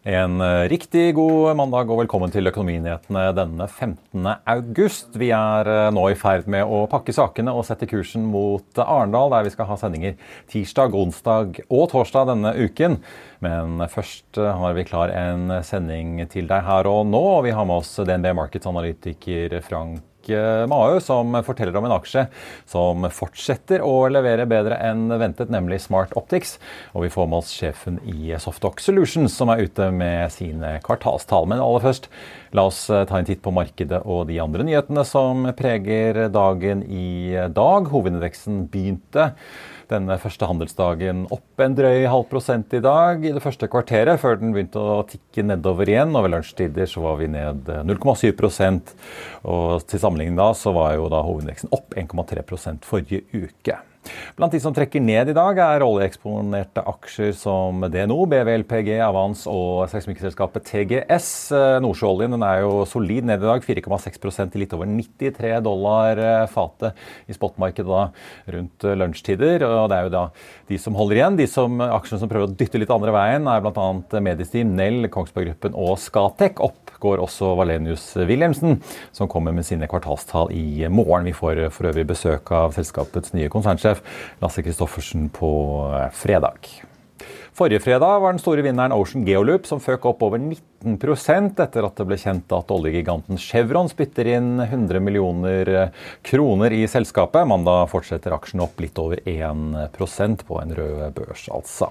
En eh, riktig god mandag og velkommen til Økonominyhetene denne 15. august. Vi er eh, nå i ferd med å pakke sakene og sette kursen mot Arendal, der vi skal ha sendinger tirsdag, onsdag og torsdag denne uken. Men først eh, har vi klar en sending til deg her og nå. og Vi har med oss DNB Markets-analytiker Frank Mahø, som forteller om en aksje som fortsetter å levere bedre enn ventet, nemlig Smart Optics. Og vi får med oss sjefen i Softox Solutions, som er ute med sine kvartalstall. Men aller først, la oss ta en titt på markedet og de andre nyhetene som preger dagen i dag. Hovedindeksen begynte denne første handelsdagen opp en drøy halv prosent i dag i det første kvarteret, før den begynte å tikke nedover igjen. Og ved lunsjtider så var vi ned 0,7 og til sammenligning da så var jo da hovedindeksen opp 1,3% forrige uke. Blant de som trekker ned i dag, er oljeeksponerte aksjer som DNO, BVLPG, Avans og seismikkselskapet TGS. Nordsjøoljen er jo solid ned i dag, 4,6 til litt over 93 dollar eh, fatet i spotmarkedet da rundt lunsjtider. Og det er jo da de som holder igjen. De som, aksjene som prøver å dytte litt andre veien, er bl.a. Medisteam, Nell, Kongsberg Gruppen og Skatek. Opp går også Valenius Wilhelmsen, som kommer med sine kvartalstall i morgen. Vi får for øvrig besøk av selskapets nye konsernsjef sjef Lasse Christoffersen på eh, fredag. Forrige fredag var den store vinneren Ocean Geoloop, som føk opp over 19% etter at det ble kjent at oljegiganten Chevron spytter inn 100 millioner eh, kroner i selskapet. Mandag fortsetter aksjen opp litt over 1% på en rød børs, altså.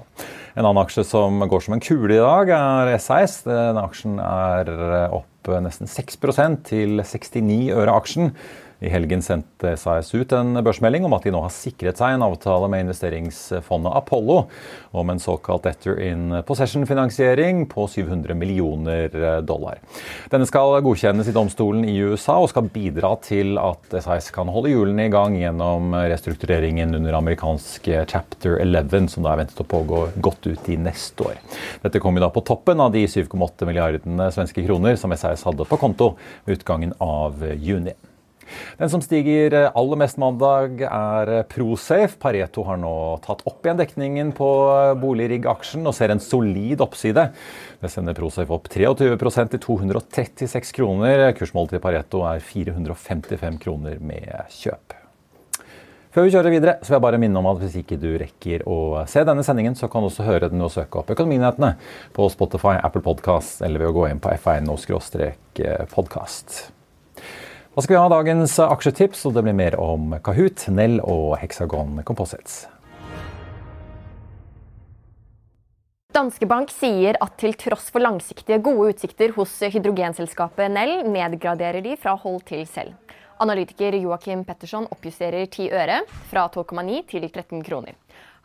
En annen aksje som går som en kule i dag, er SAS. Den aksjen er opp nesten 6% til 69 øre aksjen. I helgen sendte SAS ut en børsmelding om at de nå har sikret seg en avtale med investeringsfondet Apollo om en såkalt Etter in Possession-finansiering på 700 millioner dollar. Denne skal godkjennes i domstolen i USA og skal bidra til at SAS kan holde hjulene i gang gjennom restruktureringen under amerikansk chapter 11, som da er ventet å pågå godt ut i neste år. Dette kommer da på toppen av de 7,8 milliardene svenske kroner som SAS hadde på konto ved utgangen av juni. Den som stiger aller mest mandag, er Prosafe. Pareto har nå tatt opp igjen dekningen på boligrigg-aksjen og ser en solid oppside. Det sender Prosafe opp 23% til 236 kroner. Kursmålet til Pareto er 455 kroner med kjøp. Før vi kjører videre, så vil jeg bare minne om at hvis ikke du rekker å se denne sendingen, så kan du også høre den og søke opp Økonominyhetene på Spotify, Apple Podcast eller ved å gå inn på f1.no-podkast. Da skal vi ha dagens aksjetips, og det blir mer om Kahoot, Nell og Hexagon Composites. Danske Bank sier at til tross for langsiktige, gode utsikter hos hydrogenselskapet Nell, nedgraderer de fra hold til selv. Analytiker Joakim Petterson oppjusterer 10 øre, fra 12,9 til 13 kroner.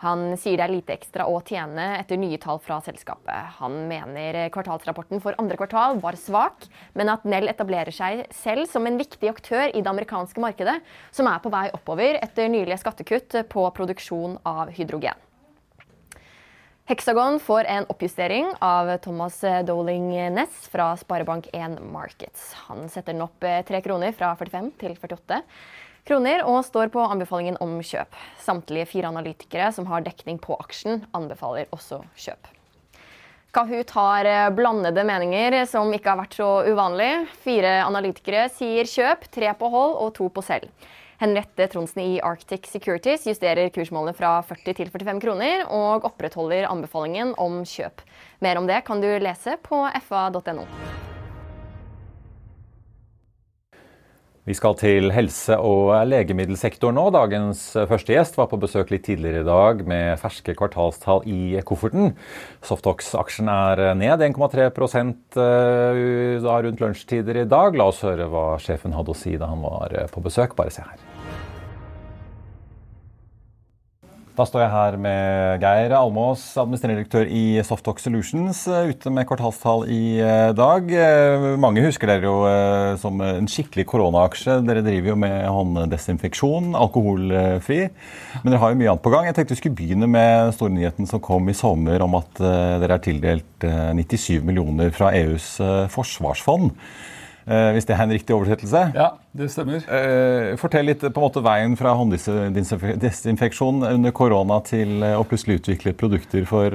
Han sier det er lite ekstra å tjene etter nye tall fra selskapet. Han mener kvartalsrapporten for andre kvartal var svak, men at Nell etablerer seg selv som en viktig aktør i det amerikanske markedet, som er på vei oppover etter nylige skattekutt på produksjon av hydrogen. Hexagon får en oppjustering av Thomas Doling Ness fra Sparebank1 Markets. Han setter den opp tre kroner fra 45 til 48 kroner og står på anbefalingen om kjøp. Samtlige fire analytikere som har dekning på aksjen, anbefaler også kjøp. Kahoot har eh, blandede meninger, som ikke har vært så uvanlig. Fire analytikere sier kjøp, tre på hold og to på selv. Henriette Tronsen i Arctic Securities justerer kursmålene fra 40 til 45 kroner, og opprettholder anbefalingen om kjøp. Mer om det kan du lese på fa.no. Vi skal til helse- og legemiddelsektoren nå. Dagens første gjest var på besøk litt tidligere i dag med ferske kvartalstall i kofferten. Softox-aksjen er ned 1,3 eh, rundt lunsjtider i dag. La oss høre hva sjefen hadde å si da han var på besøk. Bare se her. Da står jeg her med Geir Almås, administrerende direktør i Softox Solutions, eh, ute med kvartalstall i eh, dag. Eh, mange husker dere jo som en skikkelig koronaaksje. Dere driver jo med hånddesinfeksjon, alkoholfri. Men dere har jo mye annet på gang. Jeg tenkte vi skulle begynne med stornyheten som kom i sommer om at dere er tildelt 97 millioner fra EUs forsvarsfond. Eh, hvis det er en riktig oversettelse? Ja, det stemmer. Eh, fortell litt på en måte veien fra hånddesinfeksjon under korona til eh, å plutselig utvikle produkter for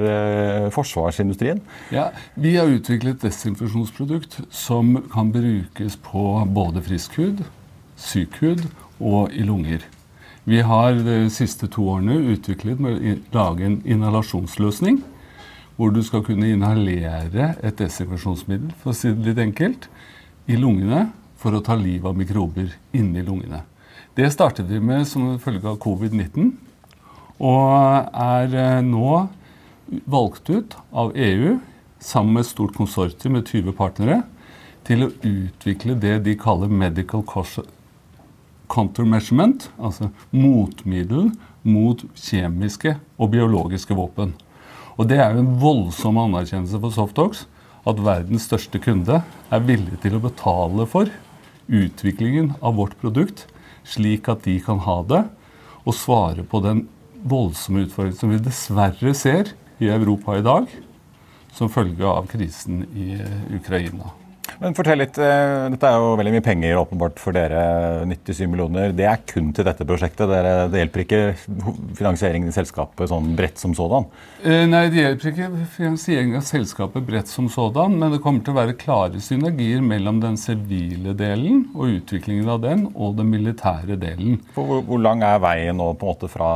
forsvarsindustrien. Ja, Vi har utviklet et desinfeksjonsprodukt som kan brukes på både frisk hud, syk hud og i lunger. Vi har de siste to årene utviklet med å lage en inhalasjonsløsning. Hvor du skal kunne inhalere et desinfeksjonsmiddel, for å si det litt enkelt i lungene for å ta livet av mikrober inni lungene. Det startet vi med som følge av covid-19, og er eh, nå valgt ut av EU sammen med et stort konsortium med 20 partnere til å utvikle det de kaller medical countermeasurement, altså motmiddel mot kjemiske og biologiske våpen. Og Det er jo en voldsom anerkjennelse for Softox at verdens største kunde er villig til å betale for utviklingen av vårt produkt, slik at de kan ha det og svare på den voldsomme utfordringen som vi dessverre ser i Europa i dag, som følge av krisen i Ukraina. Men fortell litt, eh, Dette er jo veldig mye penger åpenbart for dere. 97 millioner. Det er kun til dette prosjektet? det hjelper ikke finansieringen i selskapet sånn bredt som sådan? Eh, nei, det hjelper ikke finansieringen av selskapet bredt som sådan. Men det kommer til å være klare synergier mellom den sivile delen og utviklingen av den, og den militære delen. Hvor, hvor lang er veien nå på en måte fra,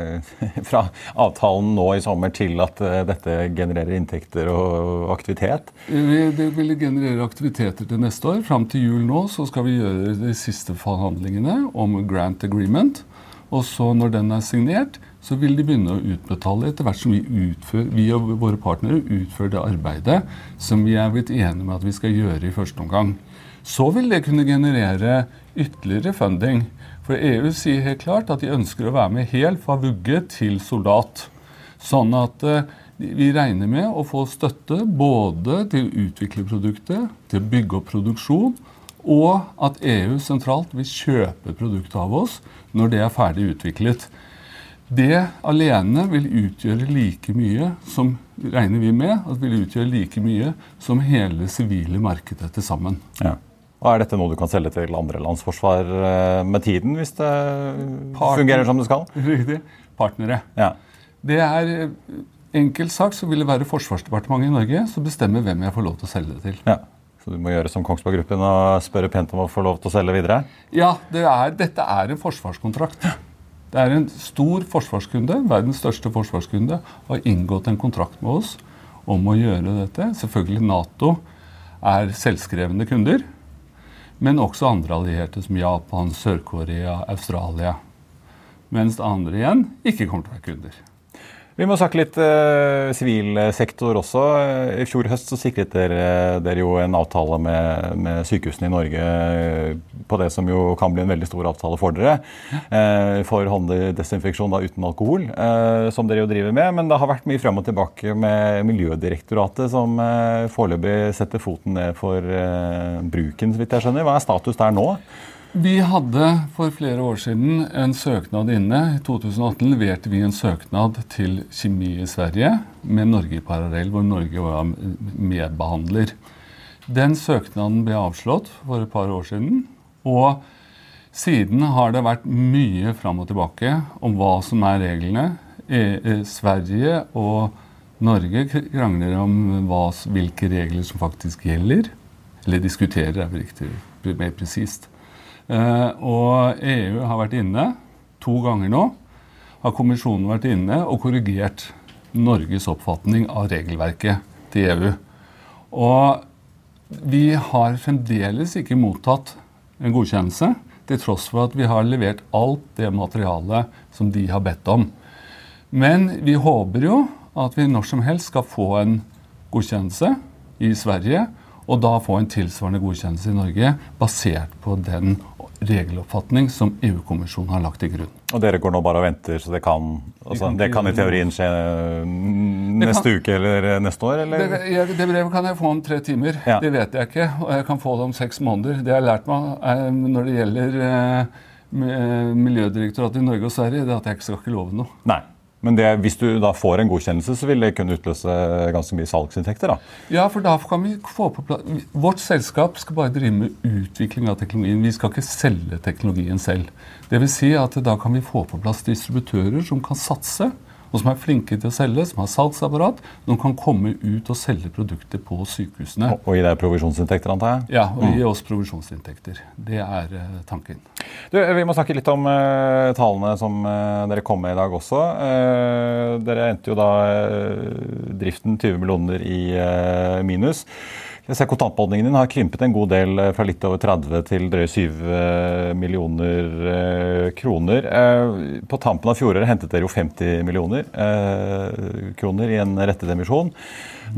fra avtalen nå i sommer til at eh, dette genererer inntekter og aktivitet? Det vil generere generere aktiviteter til neste år. Fram til jul nå så skal vi gjøre de siste forhandlingene om grant agreement. Og så når den er signert, så vil de begynne å utbetale etter hvert som vi, utfører, vi og våre partnere utfører det arbeidet som vi er blitt enige med at vi skal gjøre i første omgang. Så vil det kunne generere ytterligere funding. For EU sier helt klart at de ønsker å være med helt fra vugge til soldat. Sånn at uh, vi regner med å få støtte både til å utvikle produktet, til å bygge opp produksjon, og at EU sentralt vil kjøpe produktet av oss når det er ferdig utviklet. Det alene vil utgjøre like mye som regner vi med, at vil utgjøre like mye som hele sivile markedet til sammen. Ja. Og Er dette noe du kan selge til andre lands forsvar eh, med tiden, hvis det Partner. fungerer som det skal? Riktig. Partnere. Ja. Det er Enkelt sagt så vil det være Forsvarsdepartementet i Norge som bestemmer hvem jeg får lov til å selge det til. Ja, Så du må gjøre som Kongsberg Gruppen og spørre pent om å få lov til å selge videre? Ja, det er, dette er en forsvarskontrakt. Det er en stor forsvarskunde, verdens største forsvarskunde, har inngått en kontrakt med oss om å gjøre dette. Selvfølgelig Nato er selvskrevne kunder, men også andre allierte som Japan, Sør-Korea, Australia. Mens andre igjen ikke kommer til å være kunder. Vi må snakke litt eh, sivil eh, sektor også. I fjor høst så sikret dere, dere jo en avtale med, med, sykehusene i Norge eh, på det som jo kan bli en veldig stor avtale for dere. Eh, for hånddesinfeksjon uten alkohol, eh, som dere jo driver med. Men det har vært mye frem og tilbake med Miljødirektoratet, som foreløpig setter foten ned for bruken, så vidt jeg skjønner. Hva er status der nå? Vi hadde for flere år siden en søknad inne. I 2018 leverte vi en søknad til Kjemi i Sverige med Norge i parallell, hvor Norge var medbehandler. Den søknaden ble avslått for et par år siden. Og siden har det vært mye fram og tilbake om hva som er reglene. E, e Sverige og Norge krangler om hva, hvilke regler som faktisk gjelder. Eller diskuterer, er vel riktig mer presist. Eh, og EU har vært inne to ganger nå. Har kommisjonen vært inne og korrigert Norges oppfatning av regelverket til EU. Og vi har fremdeles ikke mottatt en godkjennelse, til tross for at vi har levert alt det materialet som de har bedt om. Men vi håper jo at vi når som helst skal få en godkjennelse i Sverige, og da få en tilsvarende godkjennelse i Norge basert på den regeloppfatning som EU-kommisjonen har lagt til grunn. Og dere går nå bare og venter, så det kan, altså, det kan i teorien skje neste kan, uke eller neste år? Eller? Det, jeg, det, brevet kan jeg få om tre timer. Ja. Det vet jeg ikke. Og jeg kan få det om seks måneder. Det jeg har lært meg eh, når det gjelder eh, Miljødirektoratet i Norge og Sverige, det er at jeg ikke skal ikke love noe. Nei. Men det, hvis du da får en godkjennelse, så vil det kunne utløse ganske mye salgsinntekter? da? Ja, for da kan vi få på plass Vårt selskap skal bare drive med utvikling av teknologien. Vi skal ikke selge teknologien selv. Vil si at da kan vi få på plass distributører som kan satse og som er flinke til å selge, som har salgsapparat, som kan komme ut og selge produkter på sykehusene. Og, og gi deg provisjonsinntekter, antar jeg? Ja, og gi mm. oss provisjonsinntekter. Det er uh, tanken. Du, vi må snakke litt om uh, tallene som uh, dere kom med i dag også. dere endte jo da driften 20 millioner i minus. Jeg ser Kontantbeholdningen din har krympet en god del eh, fra litt over 30 til drøye 7 eh, millioner eh, kroner. På tampen av fjoråret hentet dere jo 50 millioner kroner i en rettet emisjon.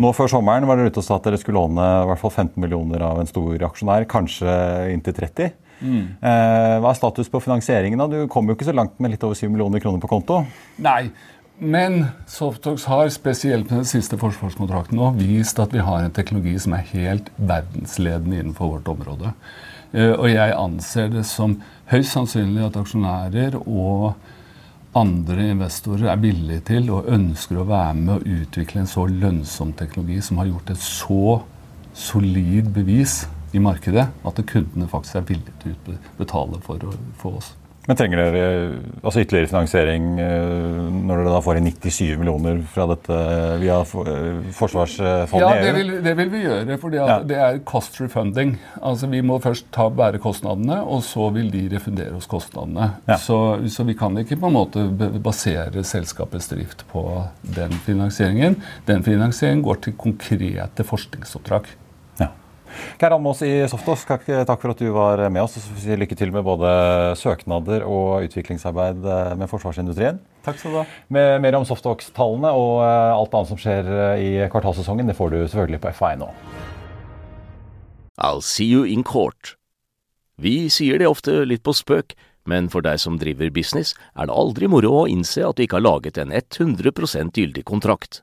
Nå før sommeren var dere ute og sa at dere skulle låne i hvert fall 15 millioner av en stor aksjonær, kanskje inntil 30. Mm. Hva er status på finansieringen? da? Du kom jo ikke så langt med litt over 7 millioner kroner på konto? Nei, men Softox har spesielt med den siste forsvarskontrakten nå vist at vi har en teknologi som er helt verdensledende innenfor vårt område. Eh, og jeg anser det som høyst sannsynlig at aksjonærer og andre investorer er villige til og ønsker å være med å utvikle en så lønnsom teknologi som har gjort et så solid bevis i markedet at kundene faktisk er villige til å betale for, for oss. Men trenger dere altså ytterligere finansiering eh, når dere da får inn 97 millioner fra dette eh, via eh, Forsvarsfondet ja, det vil, det vil vi gjøre. For ja. det er cost refunding. Altså Vi må først ta bære kostnadene, og så vil de refundere oss kostnadene. Ja. Så, så, vi kan ikke på en måte basere selskapets drift på den finansieringen. Den finansieringen går til konkrete forskningsoppdrag. Geir Almås i Softos, takk for at du var med oss. og Lykke til med både søknader og utviklingsarbeid eh, med forsvarsindustrien. Takk skal du ha. Med mer om Softox-tallene og eh, alt annet som skjer eh, i kvartalssesongen, det får du selvfølgelig på F1 nå. I'll see you in court. Vi sier det ofte litt på spøk, men for deg som driver business, er det aldri moro å innse at du ikke har laget en 100% gyldig kontrakt.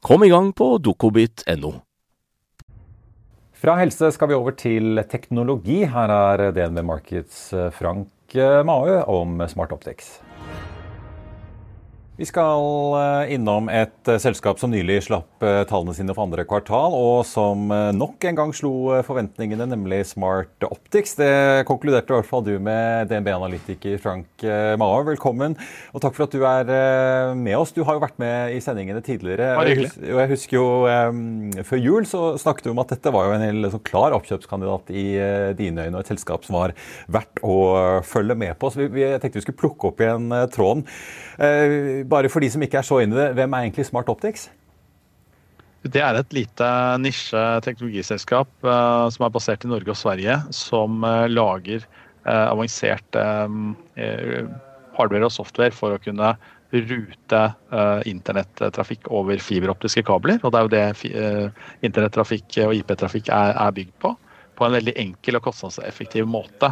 Kom i gang på dokobit.no. Fra helse skal vi over til teknologi. Her er DNB Markets eh, Frank Maø om Smart Optics. Vi skal eh, innom et eh, selskap som nylig slapp eh, tallene sine for andre kvartal, og som nok en gang slo forventningene, nemlig Smart Optics. Det konkluderte i hvert fall du med, DNB-analytiker Frank Maher. Velkommen, og takk for at du er med oss. Du har jo vært med i sendingene tidligere. Bare hyggelig. Og jeg husker jo um, Før jul så snakket du om at dette var jo en hel sånn klar oppkjøpskandidat i uh, dine øyne, og et selskap som var verdt å følge med på. Så vi, vi tenkte vi skulle plukke opp igjen uh, tråden. Uh, bare for de som ikke er så inne i det, hvem er egentlig Smart Optics? Det er et lite nisje teknologiselskap uh, som er basert i Norge og Sverige, som uh, lager uh, avansert hardware og software for å kunne rute internettrafikk over fiberoptiske kabler. Og det er jo det internettrafikk og IP-trafikk er, er, bygd på. På en veldig enkel og kostnadseffektiv måte.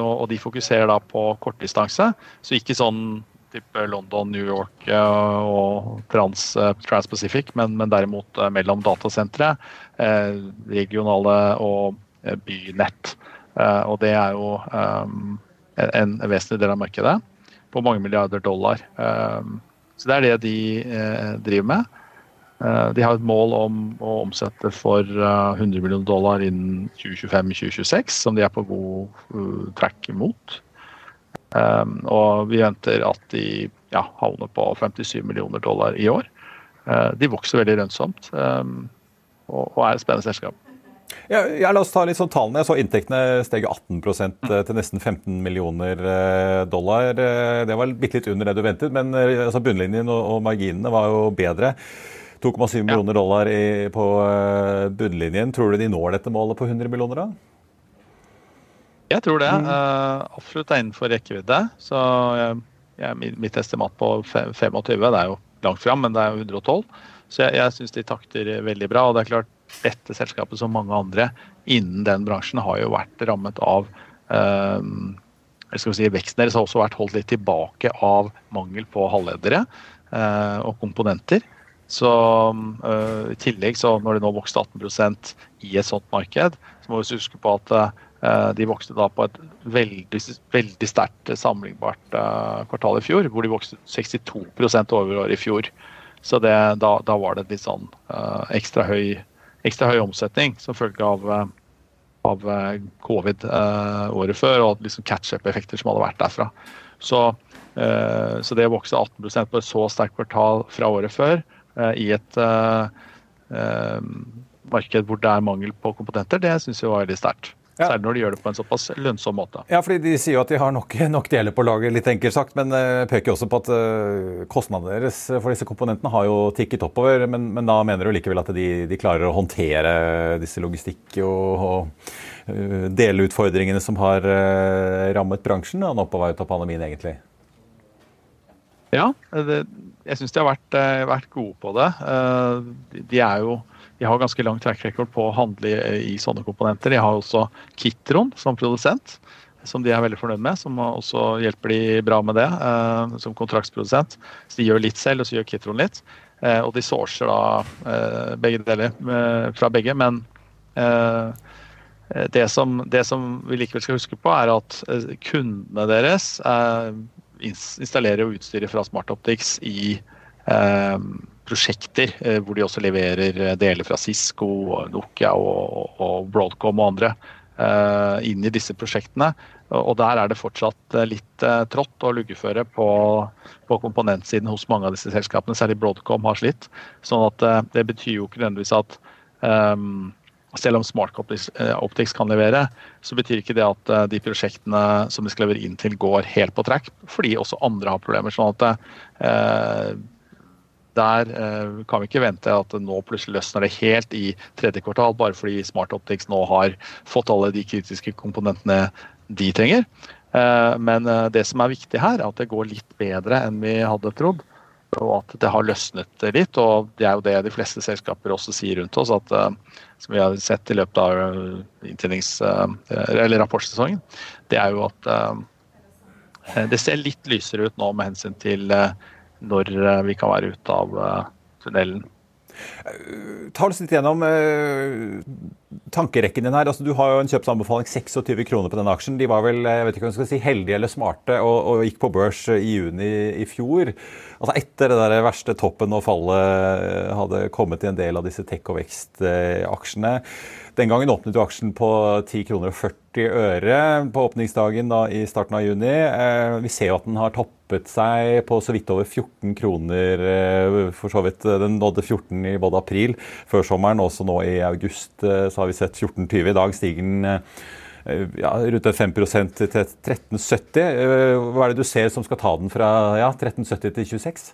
og, de fokuserer da på kortdistanse, så ikke sånn type London, New York eh, og trans, eh, Transpacific, men, men derimot eh, mellom datasentre, regionale og bynett. Og det er jo en vesentlig del av markedet på mange milliarder dollar. Så det er det de driver med. De har et mål om å omsette for 100 millioner dollar innen 2025-2026, som de er på god track mot. Um, og vi venter at de ja, havner på 57 millioner dollar i år. Uh, de vokser veldig lønnsomt um, og, og, er et spennende selskap. Ja, ja, la oss ta litt sånn tallene. Jeg så Inntektene steg 18 eh, til nesten 15 millioner eh, dollar. Eh, det var bitte litt under det du ventet, men altså bunnlinjen og, marginene var jo bedre. 2,7 ja. millioner dollar i, på bunnlinjen. Tror du de når dette målet på 100 millioner? da? Jeg tror det. Uh, absolutt er innenfor rekkevidde. Så jeg, jeg, mitt estimat på 25, det er jo langt fram, men det er jo 112. Så jeg, jeg syns de takter veldig bra. Og det er klart, dette selskapet som mange andre innen den bransjen har jo vært rammet av uh, si, Veksten deres har også vært holdt litt tilbake av mangel på halvledere uh, og komponenter. Så I tillegg, så når det nå vokste 18% i et sånt marked, så må vi huske på at de vokste da på et veldig, veldig sterkt sammenlignbart eh, kvartal i fjor, hvor de vokste 62% over året i fjor. Så det, da, da, var det litt sånn uh, ekstra, høy, ekstra, høy, omsetning som følge av, av covid året før, og liksom catch-up-effekter som hadde vært derfra. Så, så det å vokse 18 på et så sterkt kvartal fra året før i et marked hvor det er mangel på kompetenter, det syns vi var veldig sterkt. Ja. Særlig når de gjør det på en såpass lønnsom måte. Ja, fordi De sier jo at de har nok, nok deler på laget, litt enkelt sagt, men uh, peker også på at uh, kostnadene deres for disse komponentene har jo tikket oppover. Men, men da mener du likevel at de, de klarer å håndtere disse logistikk- og, og uh, deleutfordringene som har rammet bransjen nå på vei ut av pandemien, egentlig? Ja, det, jeg syns de har vært, vært, gode på det. De er jo de har ganske lang track record på å handle i, i sånne komponenter. De har også Kitron som produsent, som de er veldig fornøyd med. Som også hjelper de bra med det eh, som kontraktsprodusent. Så de gjør litt selv, og så gjør Kitron litt. Eh, og de sourcer da eh, begge deler eh, fra begge, men eh, det som, det som, vi likevel skal huske på, er at eh, kundene deres installerer jo utstyret fra SmartOptics i prosjekter eh, hvor de også leverer eh, deler fra Cisco, Nokia og, og Broadcom og andre uh, inn i disse prosjektene. Og der er det fortsatt litt uh, trått å luggeføre på, på, komponentsiden hos mange av disse selskapene. Særlig Broadcom har slitt. sånn at uh, det betyr jo ikke nødvendigvis at um, selv om Smart Optics kan levere, så betyr ikke det at de prosjektene som de skal levere inn til, går helt på track, fordi også andre har problemer. sånn at der eh, kan vi ikke vente at nå plutselig løsner det helt i tredje kvartal, bare fordi Smart Optics nå har fått alle de kritiske komponentene de trenger. Eh, men eh, det som er viktig her, er at det går litt bedre enn vi hadde trodd. Og at det har løsnet litt. Og det er jo det de fleste selskaper også sier rundt oss. at Som vi har sett i løpet av rapportsesongen. Det er jo at det ser litt lysere ut nå med hensyn til når eh, vi kan være ute av eh, tunnelen. Ta oss litt gjennom eh, tankerekken din her. Altså, du har jo en kjøpsanbefaling 26 kroner på denne aksjen. De var vel jeg vet ikke om jeg skal si, heldige eller smarte og, og gikk på børs i juni i fjor. Altså Etter det der verste toppen og fallet hadde kommet i en del av disse tech- og vekstaksjene. Den gangen åpnet jo aksjen på 10 kroner og 40 øre på åpningsdagen da, i starten av juni. Eh, vi ser jo at den har toppet seg på så vidt over 14 kroner. Eh, for så vidt. Den nådde 14 i både april før sommeren, også nå i august eh, så har vi sett 14,20. I dag stiger den ja, rundt 5 til 13,70. Hva er det du ser som skal ta den fra ja, 13,70 til 26?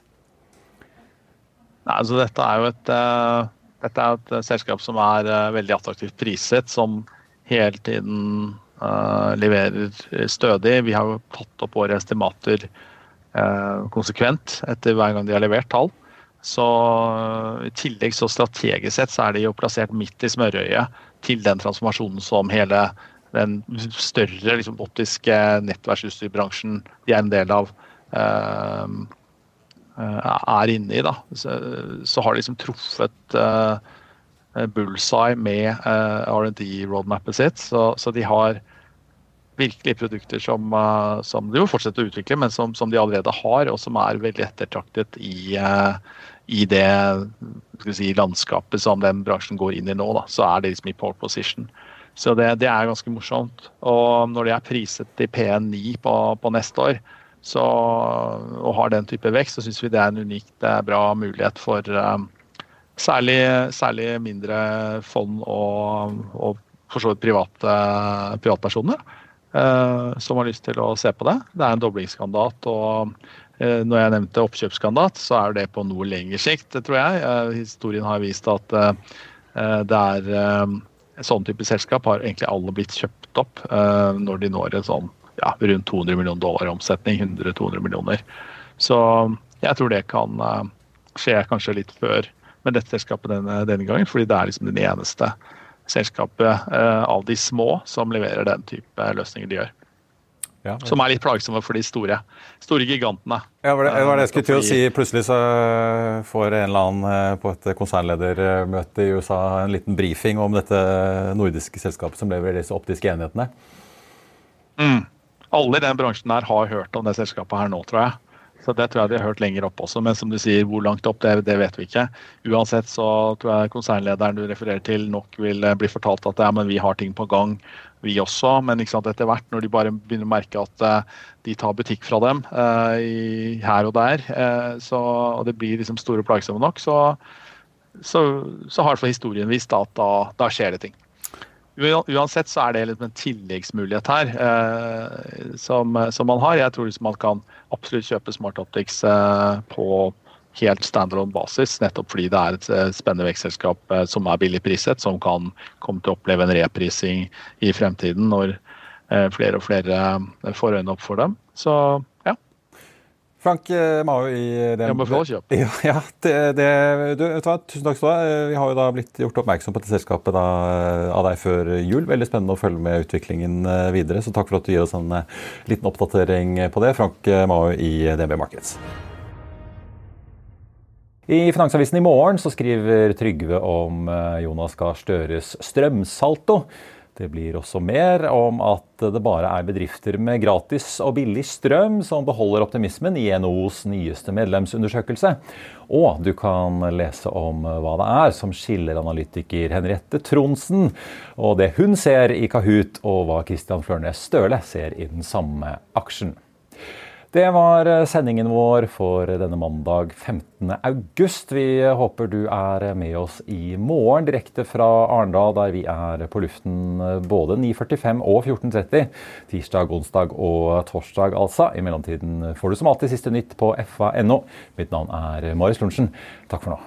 Nei, altså Dette er jo et Dette er et selskap som er veldig attraktivt priset, som hele tiden uh, leverer stødig. Vi har jo tatt opp våre estimater uh, konsekvent etter hver gang de har levert tall. Så uh, I tillegg så strategisk sett så er de jo plassert midt i smørøyet til den transformasjonen som hele den større liksom, optiske nettverksutstyrbransjen de er en del av, er inne i. Da. Så, så har de liksom truffet uh, bullseye med uh, eh, R&D-roadmapet sitt. Så, så, de har virkelig produkter som, uh, som de jo fortsetter å utvikle, men som, som, de allerede har, og som er veldig ettertraktet i, uh, i det si, landskapet som den bransjen går inn i nå. Da. Så er det liksom i pole position. Så det, det, er ganske morsomt. Og når de er priset til P9 på, på neste år, så, og har den type vekst, så syns vi det er en unikt bra mulighet for um, Særlig, særlig mindre fond og, og for så vidt private, privatpersoner eh, som har lyst til å se på det. Det er en doblingskandidat. og eh, når jeg nevnte oppkjøpskandidat, så er det på noe lengre sikt, tror jeg. Eh, historien har vist at eh, eh, det er eh, sånn type selskap har egentlig alle blitt kjøpt opp når de når en sånn ja, rundt 200 millioner dollar i omsetning. 100-200 millioner. Så jeg tror det kan skje kanskje litt før med dette selskapet denne, denne, gangen, fordi det er liksom den eneste selskapet uh, av de små som leverer den type løsninger de gjør. Ja, som er litt plagsomme for de store, store gigantene. Ja, var det, var det jeg skulle til å si. Plutselig så får en eller annen eh, på et konsernledermøte i USA en liten brifing om dette nordiske selskapet som leverer disse optiske enhetene. Mm. Alle i den bransjen her har hørt om det selskapet her nå, tror jeg. Så Det tror jeg de har hørt lenger opp også. Men som du sier, hvor langt opp, det, det vet vi ikke. Uansett så tror jeg konsernlederen du refererer til nok vil eh, bli fortalt at ja, men vi har ting på gang, vi også. Men etter hvert, når de bare begynner å merke at uh, de tar butikk fra dem uh, i, her og der, uh, så, og det blir liksom store plagsomme nok, så, så, så har for historien vist at da, da skjer det ting. Uansett så er det liksom en tilleggsmulighet her eh, som, som, man har. Jeg tror liksom man kan absolutt kjøpe Smart Optics eh, på helt standalone basis, nettopp fordi det er et eh, spennende vekstselskap eh, som er billig priset, som kan komme til å oppleve en reprising i fremtiden når eh, flere og flere eh, får øynene opp for dem. Så Frank eh, Mao i DNB. Jeg må få. Ja, ja det, det, du, tusen takk skal du ha. Eh, vi har jo da blitt gjort oppmerksom på dette selskapet da, eh, av deg før jul. Veldig spennende å følge med utviklingen videre. Så takk for at du gir oss en liten oppdatering på det. Frank Mao i DNB Markets. I Finansavisen i morgen så skriver Trygve om Jonas Gahr Støres strømsalto. Det blir også mer om at det bare er bedrifter med gratis og billig strøm som beholder optimismen i NHOs nyeste medlemsundersøkelse. Og du kan lese om hva det er som skiller analytiker Henriette Tronsen og det hun ser i Kahoot, og hva Christian Flørnes Støle ser i den samme aksjen. Det var eh, sendingen vår for denne mandag 15. august. Vi håper du er med oss i morgen direkte fra Arendal, der vi er på luften eh, både 9.45 og 14.30. Tirsdag, onsdag og torsdag, altså. I mellomtiden får du som alltid siste nytt på fa.no. Mitt navn er Marius Lorentzen. Takk for nå.